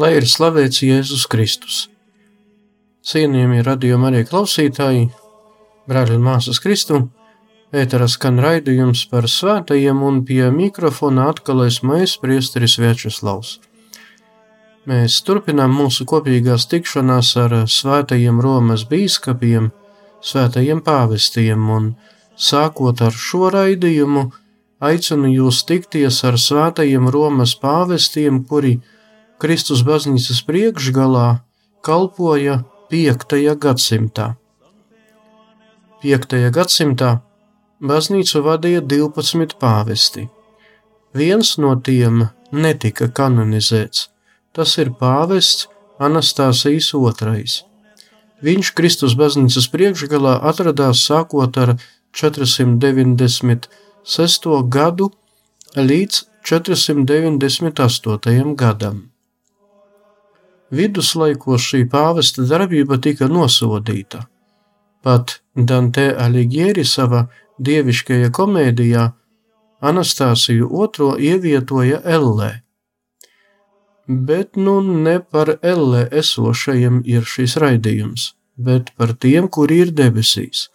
Lai ir slavēts Jēzus Kristus. Cienījamie radījuma arī klausītāji, brāļi un māsas Kristu, ēterā skan raidījums par svētajiem un pie mikrofona atkal esmu es, priesteris Viečeslavs. Mēs turpinām mūsu kopīgās tikšanās ar svētajiem Romas bīskapiem, svētajiem pāvestiem, un sākot ar šo raidījumu, aicinu jūs tikties ar svētajiem Romas pāvestiem, kuri Kristus baznīcas priekšgalā kalpoja 5. gadsimtā. 5. gadsimtā baznīcu vadīja 12 pāvesti. Viens no tiem netika kanonizēts, tas ir pāvests Anastasijas II. Viņš Kristus baznīcas priekšgalā atradās sākot ar 496. gadu līdz 498. gadam. Viduslaikos šī pāvesta darbība tika nosodīta. Pat Dante Alighieri savā dieviškajā komēdijā Anastasiju II ievietoja Ellē. Bet nu ne par Ellē esošajiem ir šis raidījums, bet par tiem, kuri ir debesīs.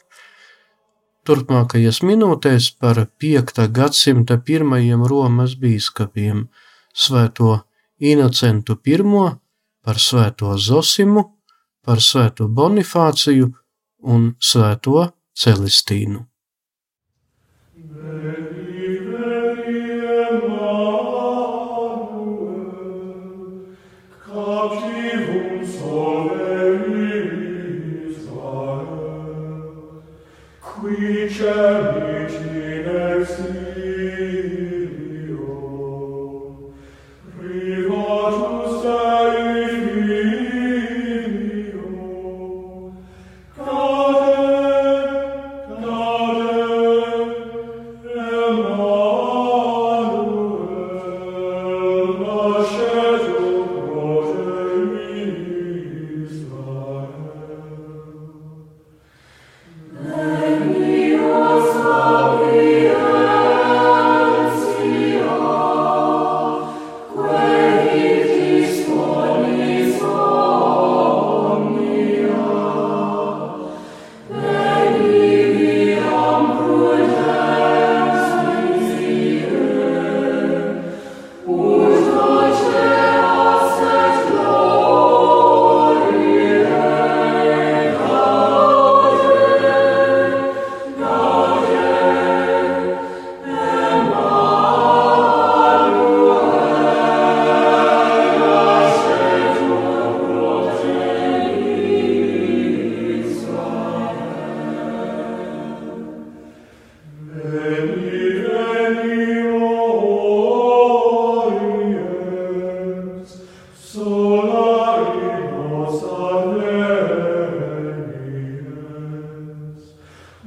Turpmākajās minūtēs par 5. gadsimta pirmajiem Romas bīskapiem - Svēto Inocentu I par svēto Zosimu, par svēto Bonifāciju un svēto Celestīnu.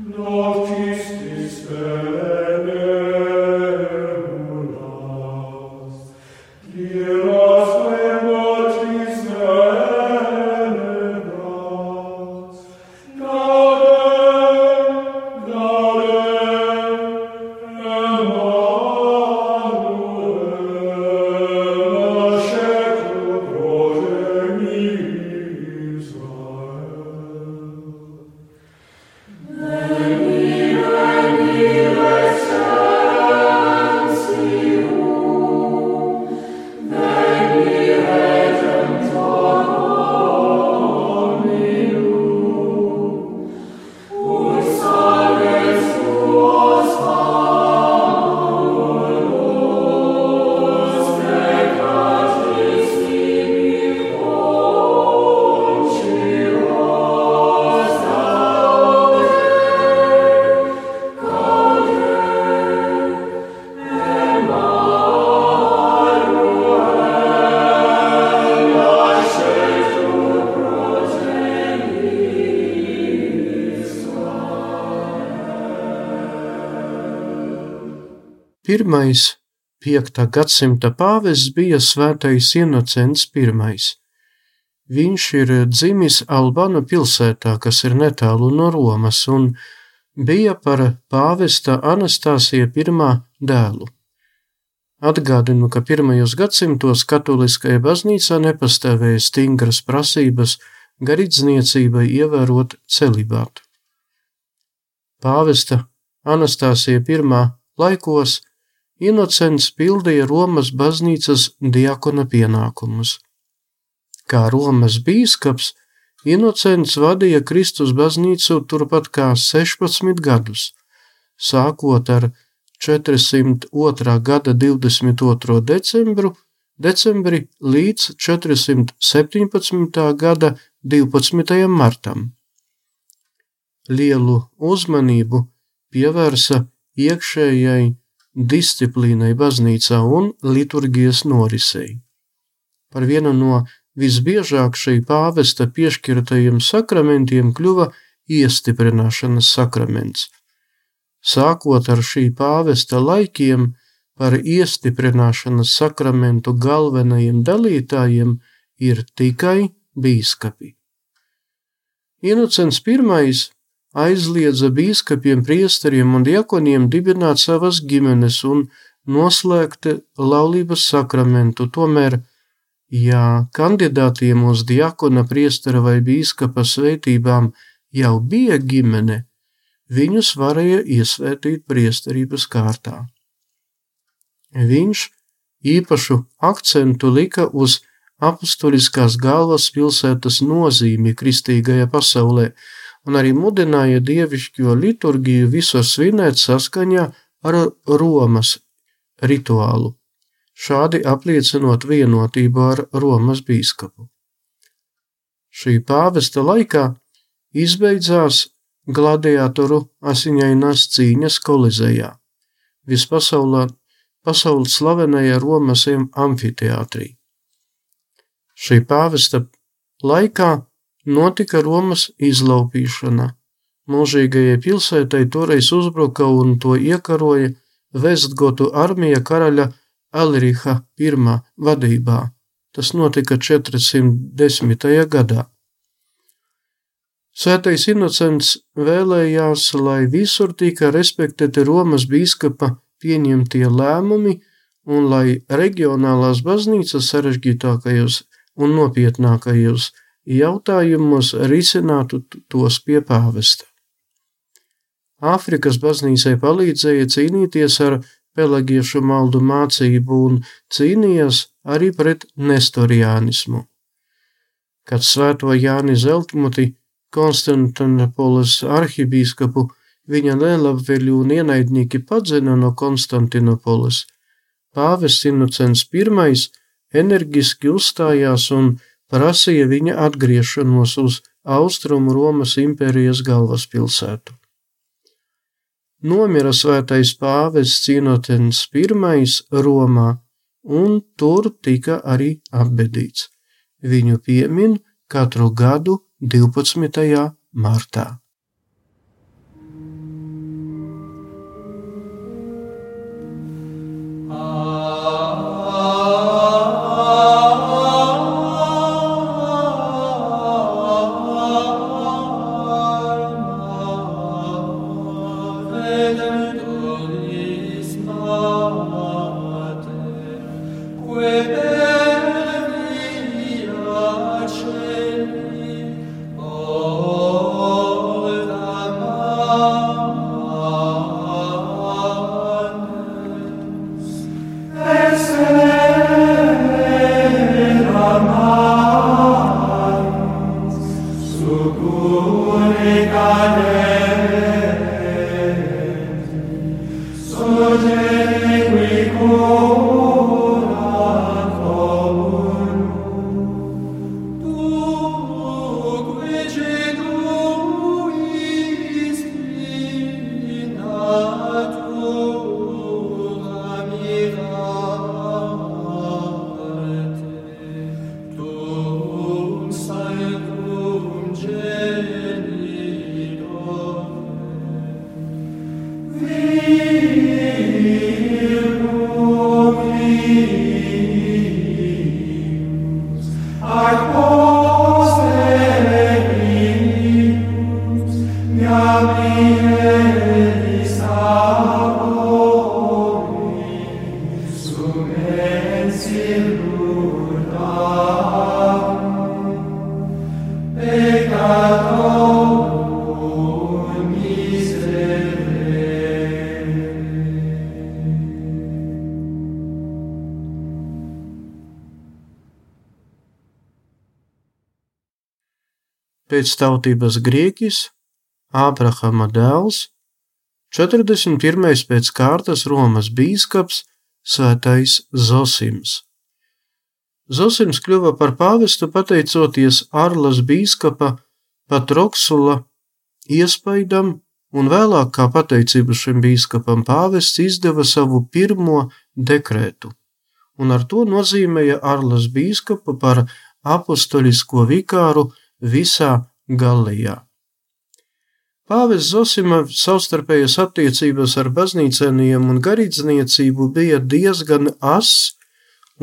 Nor Pirmais 5. gadsimta pāvests bija svētais Inocents I. Viņš ir dzimis Albānu pilsētā, kas ir netālu no Romas, un bija par pāvesta Anastasija I dēlu. Atgādinu, ka pirmajos gadsimtos katoliskajā baznīcā nepastāvēja stingras prasības garīdzniecībai ievērot celibātu. Pāvesta Anastasija I laikos Inocents pildīja Romas baznīcas diakona pienākumus. Kā Romas bīskaps, Inocents vadīja Kristus baznīcu turpat kā 16 gadus, sākot ar 402. gada 22. decembru, decembri līdz 417. gada 12. martam. Lielu uzmanību pievērsa iekšējai disciplīnai baznīcā un liturgijas norisei. Par vienu no visbiežāk šī pāvesta piešķirtajiem sakramentiem kļuva iestiprināšanas sakraments – Sākot ar šī pāvesta laikiem, par iestiprināšanas sakramentu galvenajiem dalītājiem ir tikai bīskapi. Inocents I aizliedza bīskapiem, priesteriem un diakoniem dibināt savas ģimenes un noslēgt laulības sakramentu, tomēr, ja kandidātiem uz diakona, priestera vai bīskapa svētībām jau bija ģimene, viņus varēja iesvētīt priesterības kārtā. Viņš īpašu akcentu lika uz apustuliskās galvaspilsētas nozīmi kristīgajā pasaulē un arī mudināja dievišķo liturgiju visu svinēt saskaņā ar Romas rituālu, šādi apliecinot vienotību ar Romas bīskapu. Šī pāvesta laikā izbeidzās gladiatoru asiņainās cīņas kolizejā, vispasaulē pasaules slavenajā Romas amfiteātrī. Šī pāvesta laikā notika Romas izlaupīšana. Mūžīgajai pilsētai toreiz uzbruka un to iekaroja Vestgotu armija karaļa Alriha I vadībā. Tas notika 410. gadā. Svētais Inocents vēlējās, lai visur tika respektēti Romas bīskapa pieņemtie lēmumi un lai reģionālās baznīcas sarežģītākajos un nopietnākajos jautājumos risinātu tos pie pāvesta. Āfrikas baznīcai palīdzēja cīnīties ar pelagiešu maldu mācību un cīnījās arī pret nestoriānismu. Kad svēto Jāni Zeltmuti Konstantinopolis arhibīskapu viņa nelabvēļu un ienaidnieki padzina no Konstantinopolis. Pāvests Inocents I energiski uzstājās un prasīja viņa atgriešanos uz Austrumu Romas impērijas galvaspilsētu. Nomira svētais pāvests Inocents I Romā, un tur tika arī apbedīts. Viņu piemin katru gadu 12. martā. Pēc tautības grieķis, Ābrahama dēls, 41. pēc kārtas Romas bīskaps, Svētais Zosims. Zosims kļuva par pāvestu pateicoties Arlas bīskapa Patroksula iespaidam, un vēlāk kā pateicību šim bīskapam pāvests izdeva savu pirmo dekrētu, un ar to nozīmēja Arlas bīskapu par apustulisko vikāru visā Gallijā. Pāvis Zosima savstarpējas attiecības ar baznīcēniem un garīdzniecību bija diezgan ass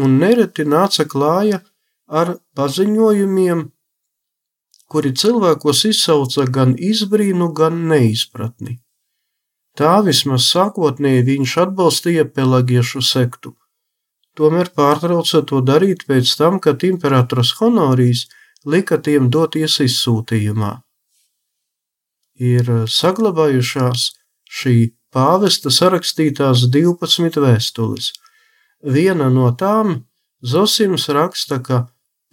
un nereti nāca klāja ar paziņojumiem, kuri cilvēkos izsauca gan izbrīnu, gan neizpratni. Tā vismaz sākotnēji viņš atbalstīja pelagiešu sektu, tomēr pārtrauca to darīt pēc tam, kad imperators Honorijs lika tiem doties izsūtījumā. Ir saglabājušās šī pāvesta sarakstītās 12 vēstules. Viena no tām Zosims raksta, ka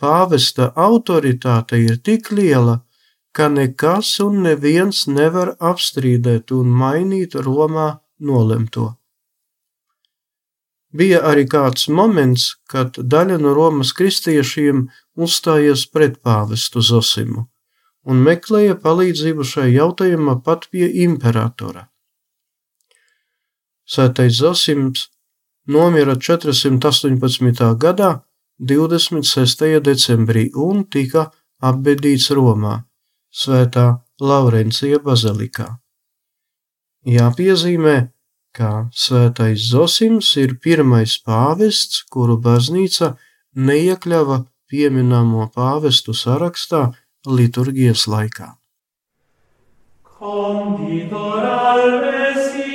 pāvesta autoritāte ir tik liela, ka nekas un neviens nevar apstrīdēt un mainīt Romā nolemto. Bija arī kāds moments, kad daļa no Romas kristiešiem uzstājies pret pāvestu Zosimu un meklēja palīdzību šai jautājumā pat pie imperatora. Sētais Zosims nomira 418. gadā 26. decembrī un tika apbedīts Romā, Svētā Laurencija bazilikā. Jāpiezīmē, ka svētais Zosims ir pirmais pāvests, kuru baznīca neiekļāva pieminamo pāvestu sarakstā liturgijas laikā. Conditor al desiderum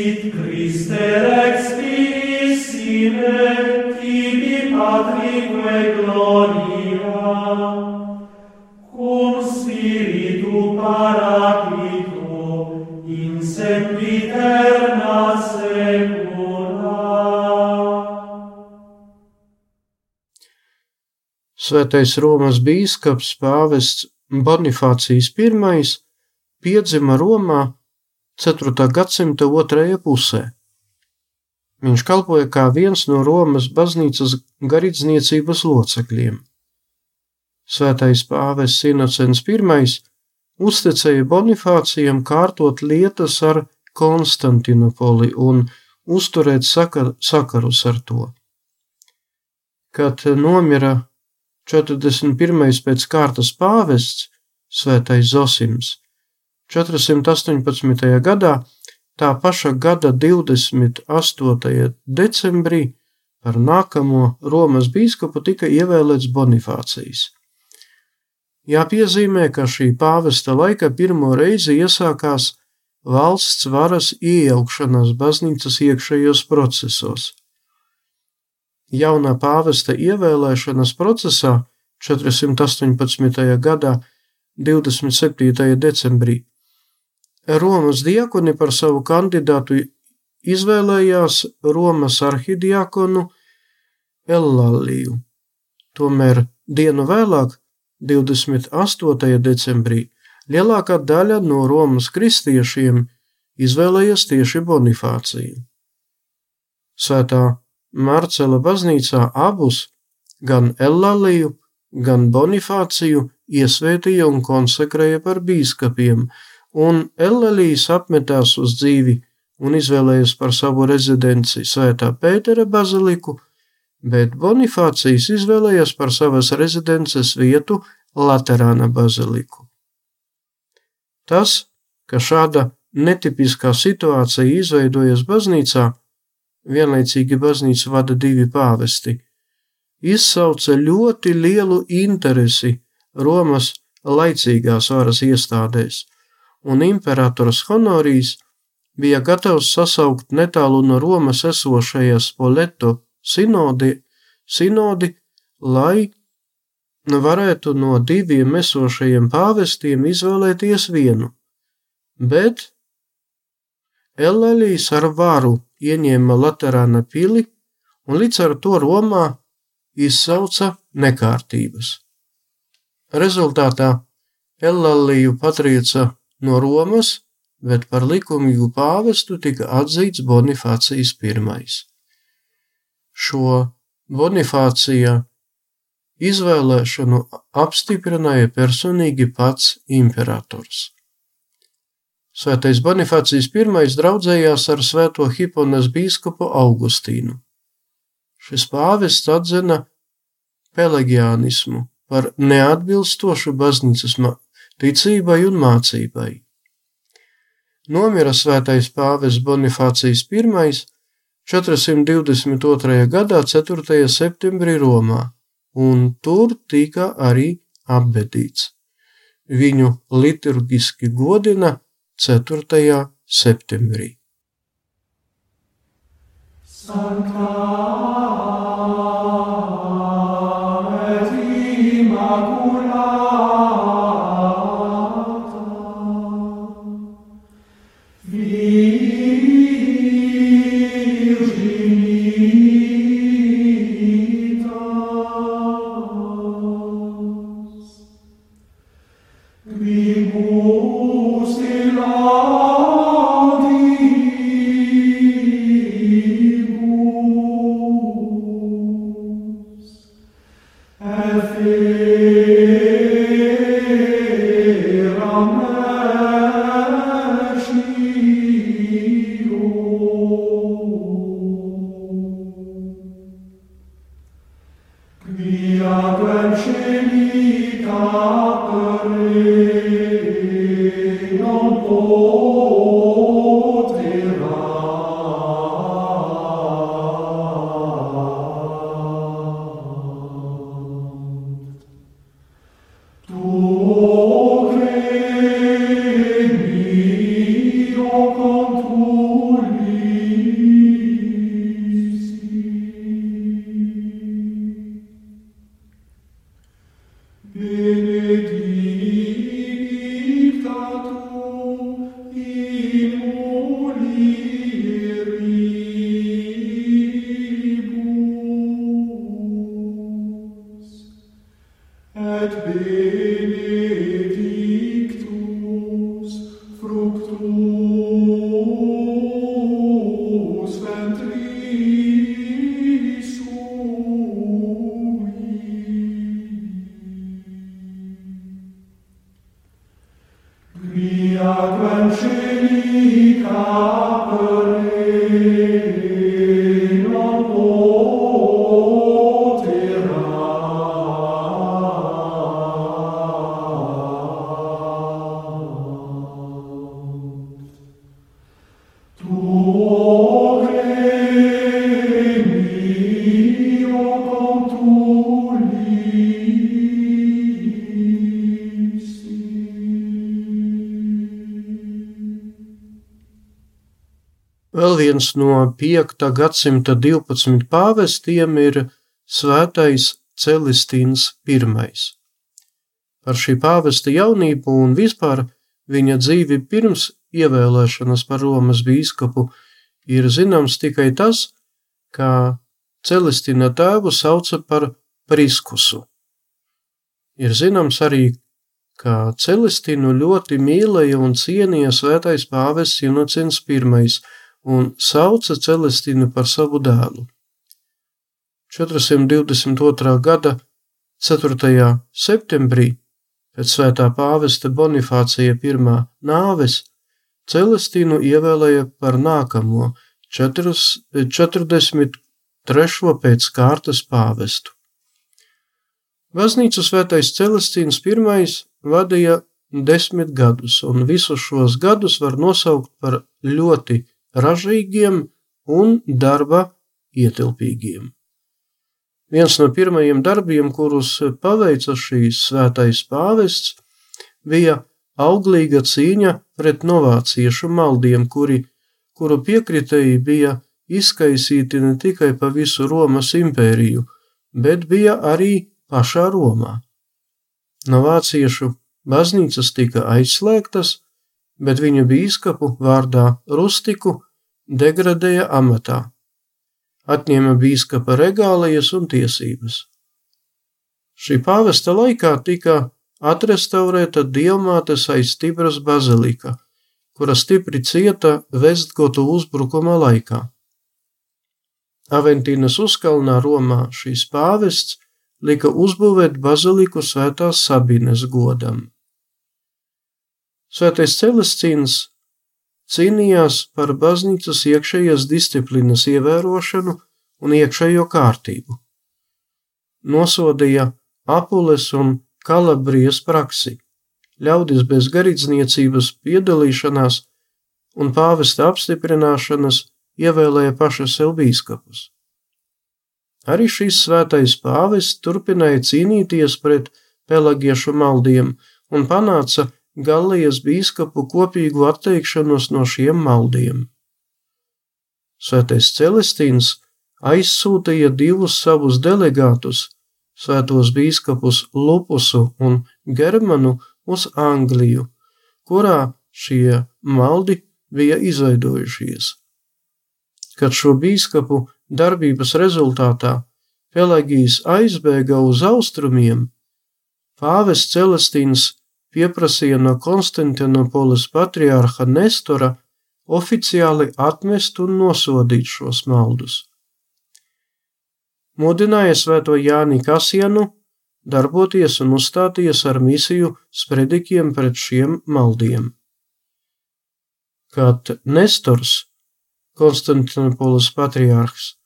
sit Christe spirissime tibi patrique gloria. Cum spiritu paraclito in sempiterna secula. Svētais Romas bīskaps pāvests Bonifācijas I piedzima Romā 4. gadsimta otrajā pusē. Viņš kalpoja kā viens no Romas baznīcas garīdzniecības locekļiem. Svētais pāvests Inocens I uzticēja Bonifācijam kārtot lietas ar Konstantinopoli un uzturēt sakar, sakarus ar to. Kad nomira 41. pēc kārtas pāvests, Svētais Zosims, 418. gadā, tā paša gada 28. decembrī par nākamo Romas bīskapu tika ievēlēts Bonifācijas. Jāpiezīmē, ka šī pāvesta laika pirmo reizi iesākās valsts varas iejaukšanās baznīcas iekšējos procesos. Jaunā pāvesta ievēlēšanas procesā 418. gadā 27. decembrī Romas diakoni par savu kandidātu izvēlējās Romas arhidiakonu Ellaliju. Tomēr dienu vēlāk, 28. decembrī, lielākā daļa no Romas kristiešiem izvēlējās tieši Bonifāciju. Svētā Marcela baznīcā abus, gan Ellaliju, gan Bonifāciju, iesvētīja un konsekrēja par bīskapiem, un Ellalijas apmetās uz dzīvi un izvēlējās par savu rezidenci Svētā Pētera baziliku, bet Bonifācijas izvēlējās par savas rezidences vietu Laterāna baziliku. Tas, ka šāda netipiskā situācija izveidojas baznīcā, vienlaicīgi baznīcu vada divi pāvesti, izsauca ļoti lielu interesi Romas laicīgās varas iestādēs, un imperators Honorijs bija gatavs sasaukt netālu no Romas esošajā Spoleto sinodi, sinodi, lai varētu no diviem esošajiem pāvestiem izvēlēties vienu, bet Elelijas ar varu ieņēma Laterāna pili un līdz ar to Romā izsauca nekārtības. Rezultātā Ellaliju patrieca no Romas, bet par likumīgu pāvestu tika atzīts Bonifācijas I. Šo Bonifācija izvēlēšanu apstiprināja personīgi pats imperators. Svētais Bonifācijas I draudzējās ar svēto Hiponas bīskapu Augustīnu. Šis pāvests atzina pelagianismu par neatbilstošu baznīcas ticībai un mācībai. Nomira svētais pāvis Bonifācijas I 422. gadā 4. septembrī Romā, un tur tika arī apbedīts. Viņu liturgiski godina 4. septembrī. Sankā. Have faith. Vēl viens no 5. gadsimta 12 pāvestiem ir Svētais Celestīns I. Par šī pāvesta jaunību un vispār viņa dzīvi pirms ievēlēšanas par Romas bīskapu ir zināms tikai tas, ka Celestīna tēvu sauca par Priskusu. Ir zināms arī, ka Celestinu ļoti mīlēja un cienīja svētais pāvests Inocens I un sauca Celestinu par savu dēlu. 422. gada 4. septembrī pēc svētā pāvesta Bonifācija I nāves Celestinu ievēlēja par nākamo 43. pēc kārtas pāvestu. Baznīcu svētais Celestīns I vadīja desmit gadus, un visus šos gadus var nosaukt par ļoti ražīgiem un darba ietilpīgiem. Viens no pirmajiem darbiem, kurus paveica šīs svētais pāvests, bija auglīga cīņa pret novāciešu maldiem, kuri, kuru piekritēji bija izkaisīti ne tikai pa visu Romas impēriju, bet bija arī pašā Romā. No vāciešu baznīcas tika aizslēgtas, bet viņu bīskapu vārdā Rustiku degradēja amatā, atņēma bīskapa regālijas un tiesības. Šī pāvesta laikā tika atrestaurēta diamātes aiz Tibras bazilika, kura stipri cieta Vestgotu uzbrukuma laikā. Aventīnas uzkalnā Romā šīs pāvests lika uzbūvēt baziliku svētās Sabines godam. Svētais Celestīns cīnījās par baznīcas iekšējās disciplīnas ievērošanu un iekšējo kārtību. Nosodīja apules un kalabrijas praksi, ļaudis bez garīdzniecības piedalīšanās un pāvesta apstiprināšanas ievēlēja paša sev bīskapus. Arī šis svētais pāvests turpināja cīnīties pret pelagiešu maldiem un panāca Galijas bīskapu kopīgu atteikšanos no šiem maldiem. Svētais Celestīns aizsūtīja divus savus delegātus, svētos bīskapus Lupusu un Germanu, uz Angliju, kurā šie maldi bija izveidojušies. Kad šo bīskapu darbības rezultātā Pelagijs aizbēga uz austrumiem, pāvests Celestīns pieprasīja no Konstantinopolis patriārha Nestora oficiāli atmest un nosodīt šos maldus. Mudināja svēto Jāni Kasienu darboties un uzstāties ar misiju spredikiem pret šiem maldiem. Kad Nestors, Konstantinopolis patriārhs,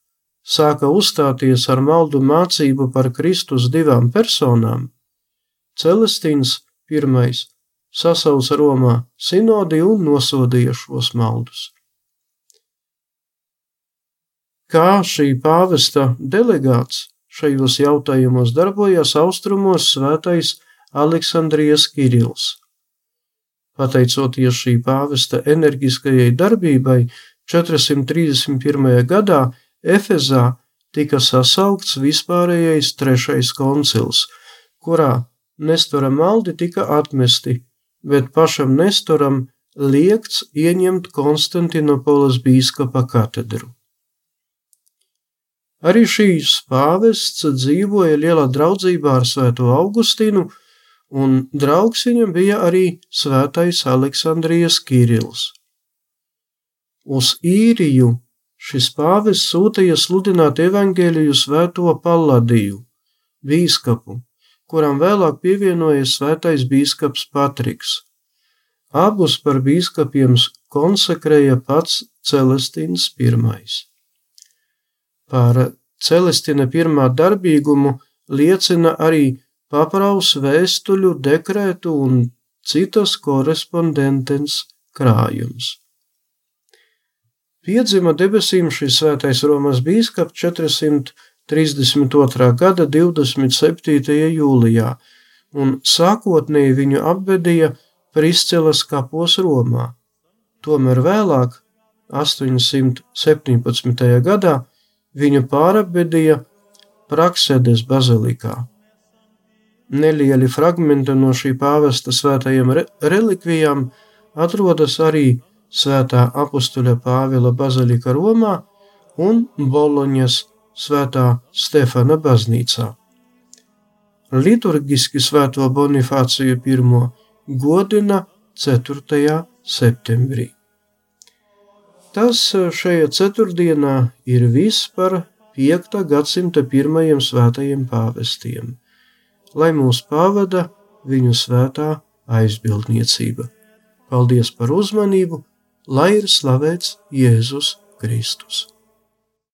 sāka uzstāties ar maldu mācību par Kristus divām personām, Celestīns I sasauca Romā sinodi un nosodīja šos maldus. Kā šī pāvesta delegāts šajos jautājumos darbojas austrumos svētais Aleksandrijas Kirils. Pateicoties šī pāvesta enerģiskajai darbībai, 431. gadā Efezā tika sasaukts vispārējais trešais koncils, kurā Nestora maldi tika atmesti, bet pašam Nestoram liekts ieņemt Konstantinopolis bīskapa katedru. Arī šīs pāvests dzīvoja lielā draudzībā ar Svēto Augustīnu, un draugs viņam bija arī Svētais Aleksandrijas Kirils. Uz īriju Šis pāvis sūtīja sludināt evaņģēliju svēto Palladiju, bīskapu, kuram vēlāk pievienojas svētais bīskaps Patriks. Abus par bīskapiem konsekrēja pats Celestīns I. Par Celestina pirmā darbīgumu liecina arī papraus vēstuļu, dekrētu un citas korespondentens krājums. Piedzima debesīm šis svētais Romas bīskaps 432. gada 27. jūlijā, un sākotnēji viņu apbedīja Priscelas kapos Romā. Tomēr vēlāk, 817. gadā viņu pārabedīja Praksēdes bazilikā. Nelieli fragmenti no šī pāvesta svētajiem re relikvijām atrodas arī Svētā apustuļa Pāvila bazilika Romā un Boloņas Svētā Stefana baznīcā. Liturgiski Svēto Bonifāciju I godina 4. septembrī. Tas šajā ceturtdienā ir viss par 5. gadsimta pirmajiem svētajiem pāvestiem, lai mūs pavada viņu svētā aizbildniecība. Paldies par uzmanību, lai ir slavēts Jēzus Kristus.